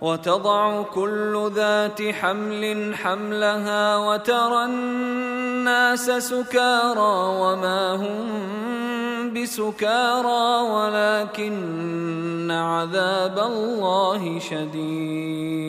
وتضع كل ذات حمل حملها وترى الناس سكارى وما هم بسكارى ولكن عذاب الله شديد.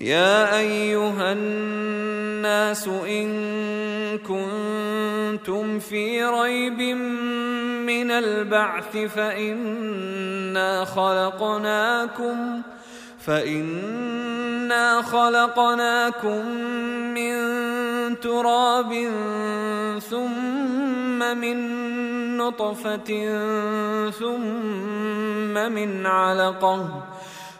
يا أيها الناس إن كنتم في ريب من البعث فإنا خلقناكم فإنا خلقناكم من تراب ثم من نطفة ثم من علقة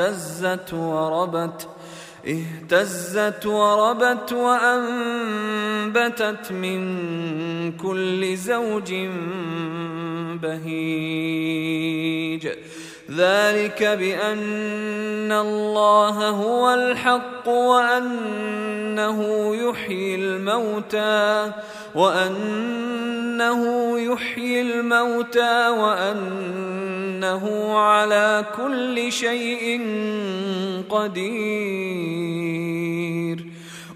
اهتزت وربت اهتزت وربت وأنبتت من كل زوج بهيج. ذلك بأن الله هو الحق وأنه يحيي الموتى وأنه يحيي الموتى وأنه على كل شيء قدير.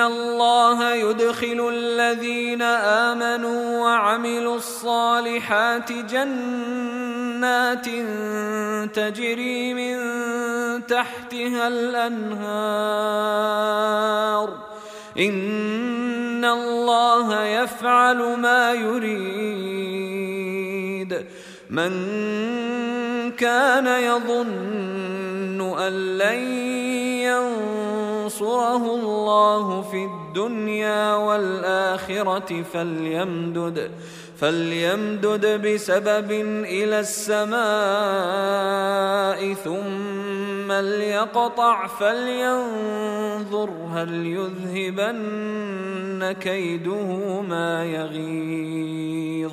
الله يدخل الذين آمنوا وعملوا الصالحات جنات تجري من تحتها الأنهار إن الله يفعل ما يريد من كان يظن أن لن ينصره الله في الدنيا والآخرة فليمدد فليمدد بسبب إلى السماء ثم ليقطع فلينظر هل يذهبن كيده ما يغيظ.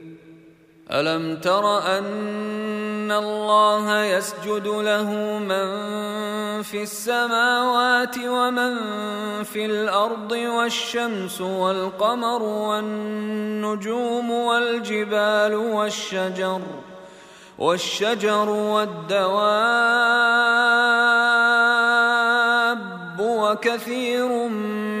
ألم تر أن الله يسجد له من في السماوات ومن في الأرض والشمس والقمر والنجوم والجبال والشجر والشجر والدواب وكثير من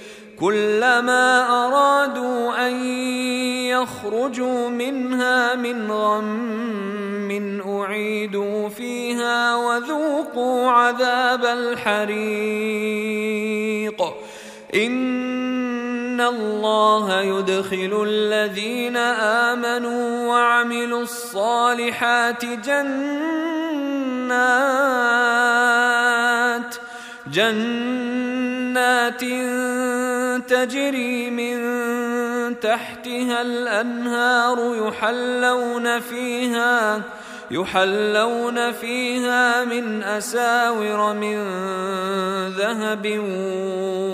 كلما أرادوا أن يخرجوا منها من غم أعيدوا فيها وذوقوا عذاب الحريق. إن الله يدخل الذين آمنوا وعملوا الصالحات جنات جنات تجري من تحتها الأنهار يحلون فيها يحلون فيها من أساور من ذهب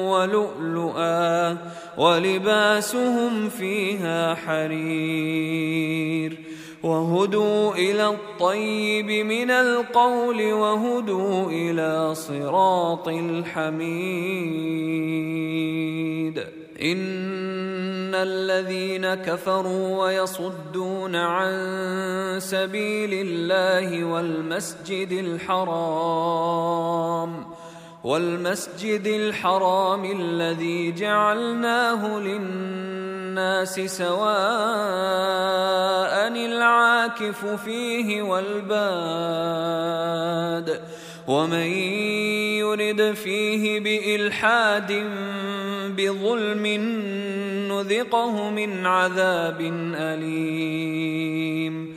ولؤلؤا ولباسهم فيها حرير. وهدوا إلى الطيب من القول وهدوا إلى صراط الحميد. إن الذين كفروا ويصدون عن سبيل الله والمسجد الحرام والمسجد الحرام الذي جعلناه للناس سواء العاكف فيه والباد ومن يرد فيه بإلحاد بظلم نذقه من عذاب أليم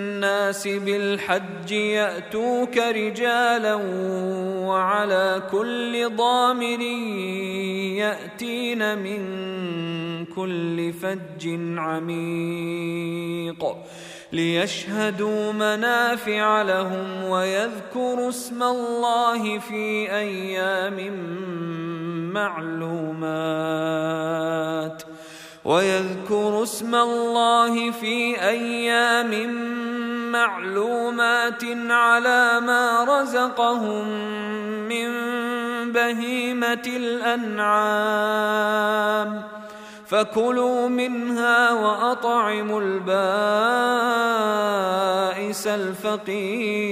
بالحج يأتوك رجالا وعلى كل ضامر يأتين من كل فج عميق ليشهدوا منافع لهم ويذكروا اسم الله في أيام معلومات ويذكروا اسم الله في أيام معلومات على ما رزقهم من بهيمة الأنعام. فكلوا منها وأطعموا البائس الفقير.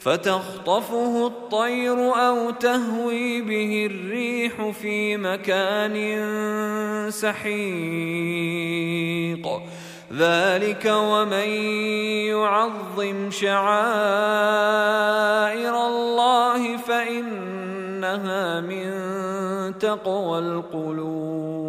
فتخطفه الطير أو تهوي به الريح في مكان سحيق. ذلك ومن يعظم شعائر الله فإنها من تقوى القلوب.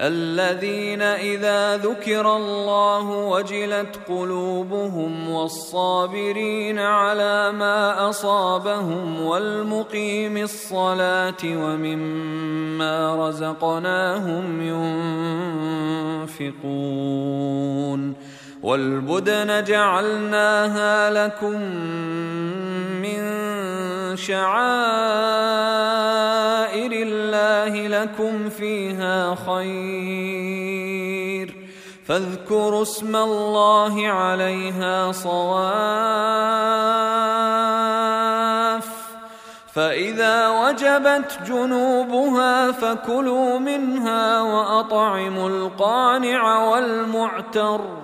الذين إذا ذكر الله وجلت قلوبهم والصابرين على ما أصابهم والمقيم الصلاة ومما رزقناهم ينفقون والبدن جعلناها لكم من شعائر الله لكم فيها خير. فاذكروا اسم الله عليها صواف. فإذا وجبت جنوبها فكلوا منها وأطعموا القانع والمعتر.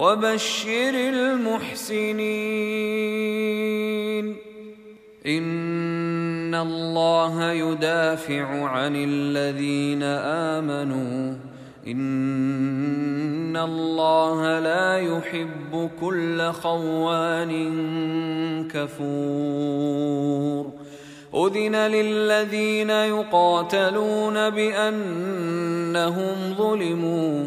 وبشر المحسنين. إن الله يدافع عن الذين آمنوا. إن الله لا يحب كل خوان كفور. أذن للذين يقاتلون بأنهم ظلموا.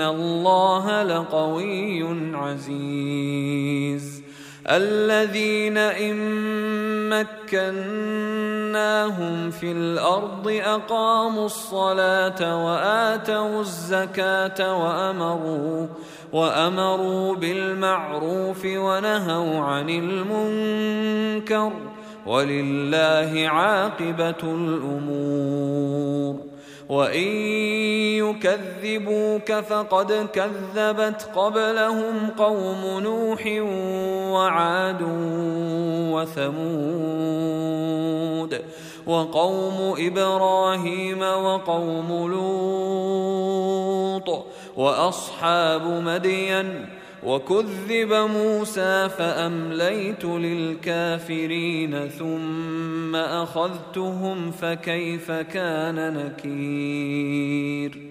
ان الله لقوي عزيز. الذين ان مكناهم في الأرض اقاموا الصلاه واتوا الزكاه وامروا وامروا بالمعروف ونهوا عن المنكر. ولله عاقبه الأمور. وان يكذبوك فقد كذبت قبلهم قوم نوح وعاد وثمود وقوم إبراهيم وقوم لوط واصحاب مدين وكذب موسى فأمليت للكافرين ثم أخذتهم فكيف كان نكير؟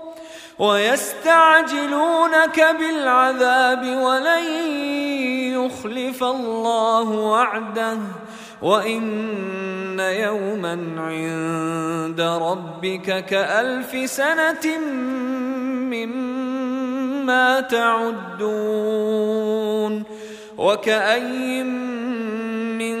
ويستعجلونك بالعذاب ولن يخلف الله وعده وإن يوما عند ربك كألف سنة مما تعدون وكاين من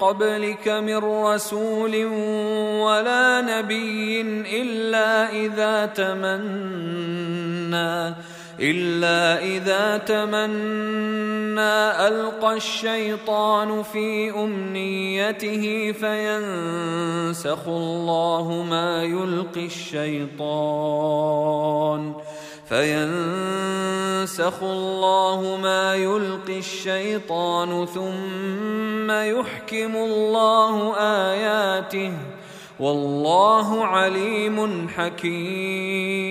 قبلك من رسول ولا نبي إلا إذا تمنى إلا إذا تمنى ألقى الشيطان في أمنيته فينسخ الله ما يلقي الشيطان. فينسخ الله ما يلقي الشيطان ثم يحكم الله آياته والله عليم حكيم.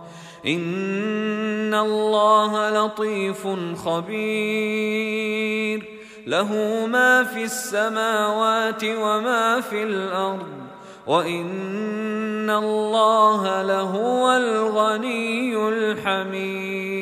ان الله لطيف خبير له ما في السماوات وما في الأرض وان الله لهو الغني الحميد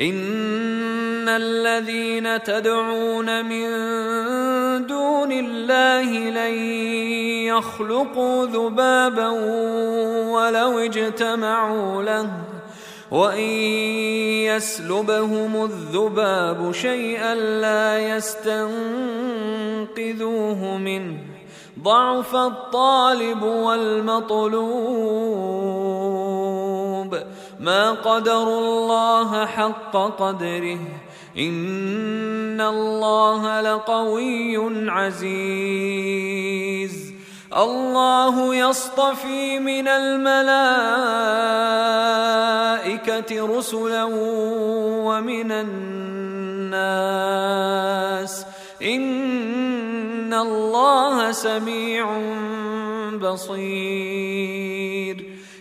ان الذين تدعون من دون الله لن يخلقوا ذبابا ولو اجتمعوا له وان يسلبهم الذباب شيئا لا يستنقذوه منه ضعف الطالب والمطلوب ما قدروا الله حق قدره. إن الله لقوي عزيز. الله يصطفي من الملائكة رسلا ومن الناس. إن الله سميع بصير.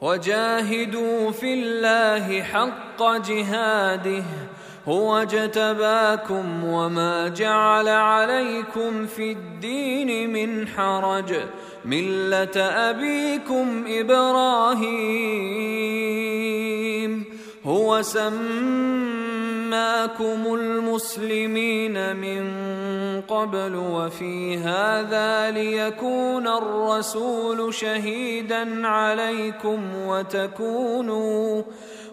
وجاهدوا في الله حق جهاده هو اجتباكم وما جعل عليكم في الدين من حرج ملة أبيكم إبراهيم هو سماكم المسلمين من قبل وفي هذا ليكون الرسول شهيدا عليكم وتكونوا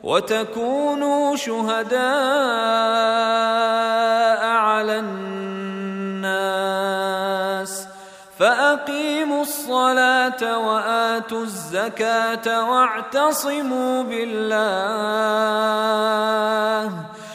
وتكونوا شهداء على الناس. فأقيموا الصلاة وآتوا الزكاة واعتصموا بالله.